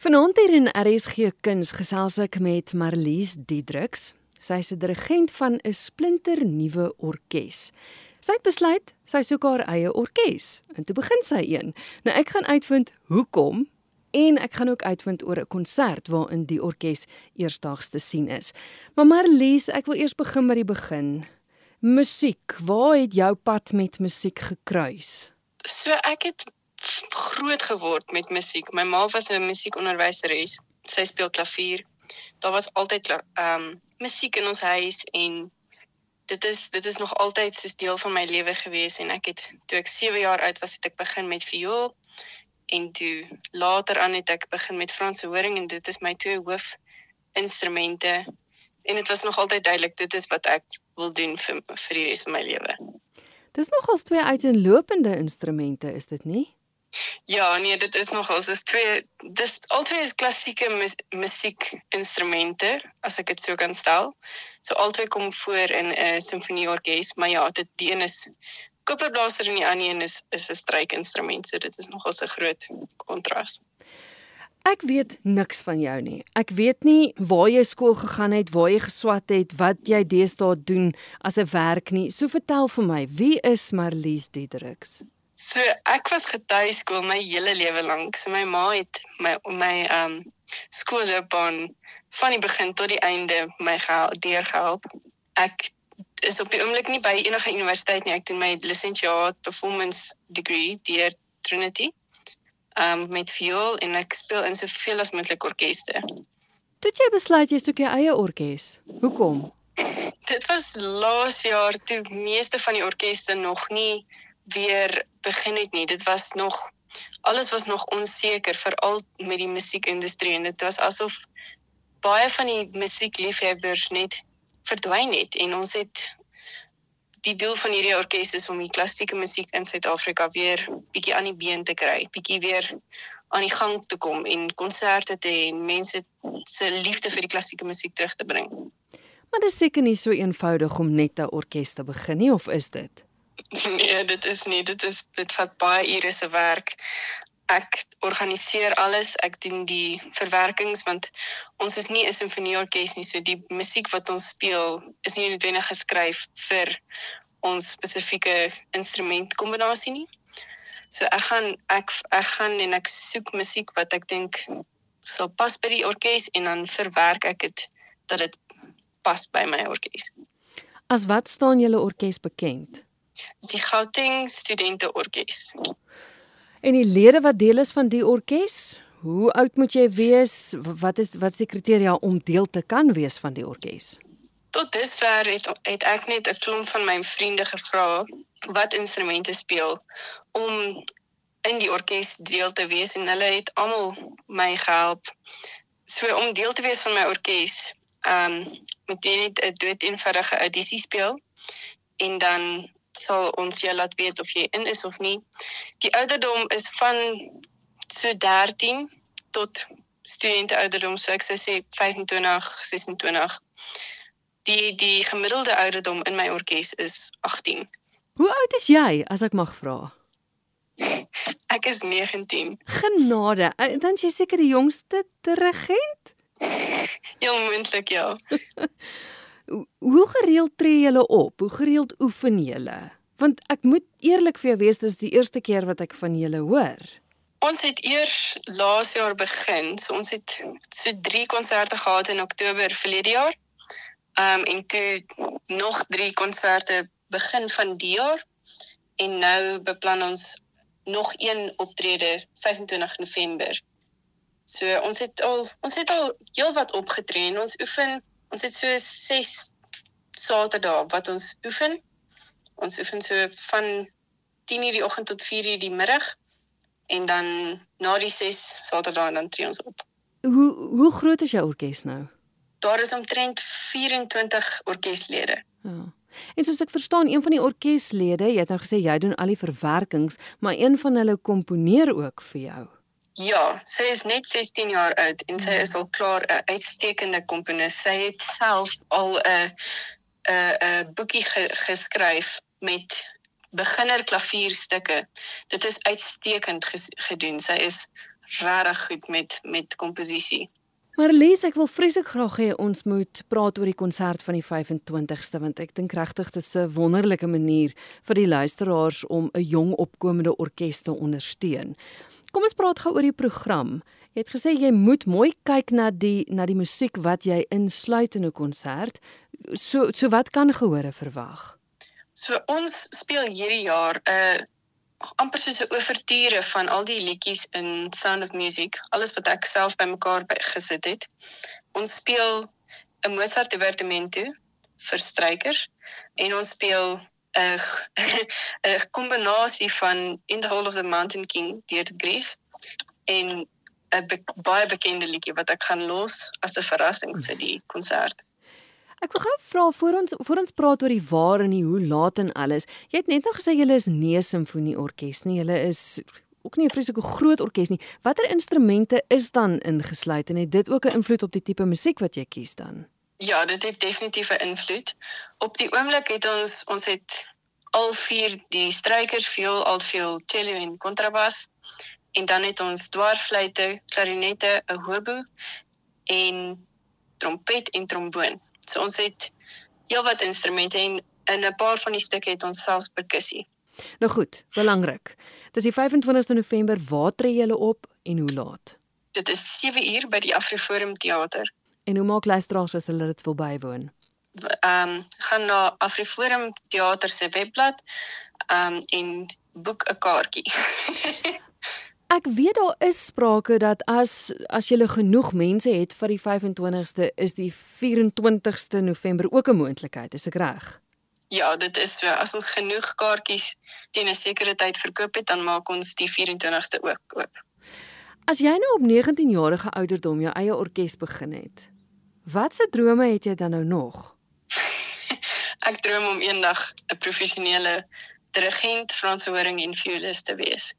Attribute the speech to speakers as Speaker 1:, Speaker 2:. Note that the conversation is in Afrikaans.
Speaker 1: Vanaand hier in RSG Kuns gesels ek met Marlies Diedriks. Sy is 'n dirigent van 'n splinter nuwe orkes. Sy het besluit sy soek haar eie orkes en toe begin sy een. Nou ek gaan uitvind hoekom en ek gaan ook uitvind oor 'n konsert waarin die orkes eersdaags te sien is. Maar Marlies, ek wil eers begin by die begin. Musiek, waar het jou pad met musiek gekruis?
Speaker 2: So ek het groot geword met musiek. My ma was 'n musiekonderwyseres. Sy speel klavier. Daar was altyd ehm um, musiek in ons huis en dit is dit is nog altyd soos deel van my lewe gewees en ek het toe ek 7 jaar oud was het ek begin met viool en toe later aan het ek begin met Franse horing en dit is my twee hoof instrumente en dit was nog altyd duidelik dit is wat ek wil doen vir vir die res van my lewe.
Speaker 1: Dis nogals twee uiteenlopende instrumente, is dit nie?
Speaker 2: Ja, nee, dit is nogals is twee dis albei is klassieke musiekinstrumente as ek dit so kan stel. So albei kom voor in 'n simfonieorkes, maar ja, dit die een is koperblaser en die ander een is is 'n strykinstrument. So dit is nogals 'n groot kontras.
Speaker 1: Ek weet niks van jou nie. Ek weet nie waar jy skool gegaan het, waar jy geswat het, wat jy deesdae doen as 'n werk nie. So vertel vir my, wie is Marlies Diedriks?
Speaker 2: So ek was getuieskool my hele lewe lank. So my ma het my my um skoolloopbaan van die begin tot die einde my deurgehelp. Ek is op die oomblik nie by enige universiteit nie. Ek doen my lisensiaat performance degree deur Trinity. Um met viool en ek speel in soveel as moontlik orkeste.
Speaker 1: Toe jy besluit jy soek jou eie orkes. Hoekom?
Speaker 2: Dit was laas jaar toe meeste van die orkeste nog nie weer begin het nie. Dit was nog alles was nog onseker veral met die musiekindustrie en dit was asof baie van die musiekliefhebbers net verdwyn het en ons het die doel van hierdie orkes is om die klassieke musiek in Suid-Afrika weer bietjie aan die been te kry, bietjie weer aan die gang te kom en konserte te hê en mense se liefde vir die klassieke musiek terug te bring.
Speaker 1: Maar dit is seker nie so eenvoudig om net 'n orkes te begin nie of is dit?
Speaker 2: Nee, dit is nie. Dit is dit vat baie ure se werk. Ek organiseer alles. Ek doen die verwerkings want ons is nie 'n simfonieorkes nie, so die musiek wat ons speel is nie noodwendig geskryf vir ons spesifieke instrumentkombinasie nie. So ek gaan ek ek gaan en ek soek musiek wat ek dink sal pas by die orkes en dan verwerk ek dit dat dit pas by my orkes.
Speaker 1: As wat staan julle orkes bekend?
Speaker 2: Die Gauteng Studente Orkees.
Speaker 1: En die lede wat deel is van die orkes, hoe oud moet jy wees? Wat is wat is die kriteria om deel te kan wees van die orkes?
Speaker 2: Tot dusver het het ek net 'n klomp van my vriende gevra wat instrumente speel om in die orkes deel te wees en hulle het almal my gehelp. So om deel te wees van my orkes, ehm um, moet jy net 'n dood eenvoudige audisie speel en dan sal ons jou laat weet of jy in is of nie. Die ouderdom is van so 13 tot studente ouderdom, so ek sou sê 25, 26. Die die gemiddelde ouderdom in my orkes is 18.
Speaker 1: Hoe oud is jy as ek mag vra?
Speaker 2: Ek is 19.
Speaker 1: Genade, eh, dan jy seker die jongste dirigent?
Speaker 2: Heel moontlik ja.
Speaker 1: hoe gereeld tree julle op? Hoe gereeld oefen julle? Want ek moet eerlik vir jou wees, dis die eerste keer wat ek van julle hoor.
Speaker 2: Ons het eers laas jaar begin. So ons het so 3 konserte gehad in Oktober verlede jaar. Um en toe nog 3 konserte begin van die jaar. En nou beplan ons nog een optrede 25 November. So ons het al ons het al heelwat opgetree en ons oefen Ons het so 6 Saterdae wat ons oefen. Ons oefen so van 10:00 die oggend tot 4:00 die middag en dan na die 6 Saterdae dan tree ons op.
Speaker 1: Hoe hoe groot is jou orkes nou?
Speaker 2: Daar is omtrent 24 orkeslede.
Speaker 1: Ja. En soos ek verstaan, een van die orkeslede, jy het nou gesê jy doen al die verwerkings, maar een van hulle komponeer ook vir jou.
Speaker 2: Ja, sy is net 16 jaar oud en sy is al klaar 'n uitstekende komponis. Sy het self al 'n 'n 'n boekie ge, geskryf met beginner klavierstukke. Dit is uitstekend ges, gedoen. Sy is regtig goed met met komposisie.
Speaker 1: Maar Lies, ek wil vreeslik graag hê ons moet praat oor die konsert van die 25ste want ek dink regtig dit is 'n wonderlike manier vir die luisteraars om 'n jong opkomende orkes te ondersteun. Kom ons praat gou oor die program. Jy het gesê jy moet mooi kyk na die na die musiek wat jy insluit in 'n konsert. So so wat kan gehore verwag?
Speaker 2: So ons speel hierdie jaar 'n uh, amper soos 'n oorture van al die liedjies in Sound of Music, alles wat ek self bymekaar gesit het. Ons speel 'n Mozart Divertimento vir strykers en ons speel 'n 'n kombinasie van In the Hall of the Mountain King deur Grieg en 'n be baie bekende liedjie wat ek gaan los as 'n verrassing vir die konsert.
Speaker 1: Ek wil gou vra voor ons voor ons praat oor die waar en die hoe laat en alles. Jy het net nou gesê julle is nie 'n simfonieorkes nie. Julle is ook nie 'n vreeslike groot orkes nie. Watter instrumente is dan ingesluit en het dit ook 'n invloed op die tipe musiek wat jy kies dan?
Speaker 2: Ja, dit het definitief 'n invloed. Op die oomblik het ons ons het al vier die strykers, viool, altviool, cello en kontrabas en dan het ons dwarsfluitte, klarinette, 'n hobo en trompet en tromboon. So ons het heelwat instrumente en in 'n paar van die stukke het ons selfs perkussie.
Speaker 1: Nou goed, belangrik. Dis die 25ste November, waar tree julle op en hoe laat?
Speaker 2: Dit is 7 uur by die Afriforum Theater.
Speaker 1: En hoe maak luisteraars as hulle dit wil bywoon?
Speaker 2: Ehm um, gaan na Afriforum Theater se webblad ehm um, en boek 'n kaartjie.
Speaker 1: Ek weet daar is sprake dat as as jy genoeg mense het vir die 25ste is die 24ste November ook 'n moontlikheid, is ek reg?
Speaker 2: Ja, dit is so. As ons genoeg kaartjies teen 'n sekere tyd verkoop het, dan maak ons die 24ste ook oop.
Speaker 1: As jy nou op 19 jarige ouderdom jou eie orkes begin het, watse drome het jy dan nou nog?
Speaker 2: ek droom om eendag 'n professionele dirigent, Franse horing en violis te wees.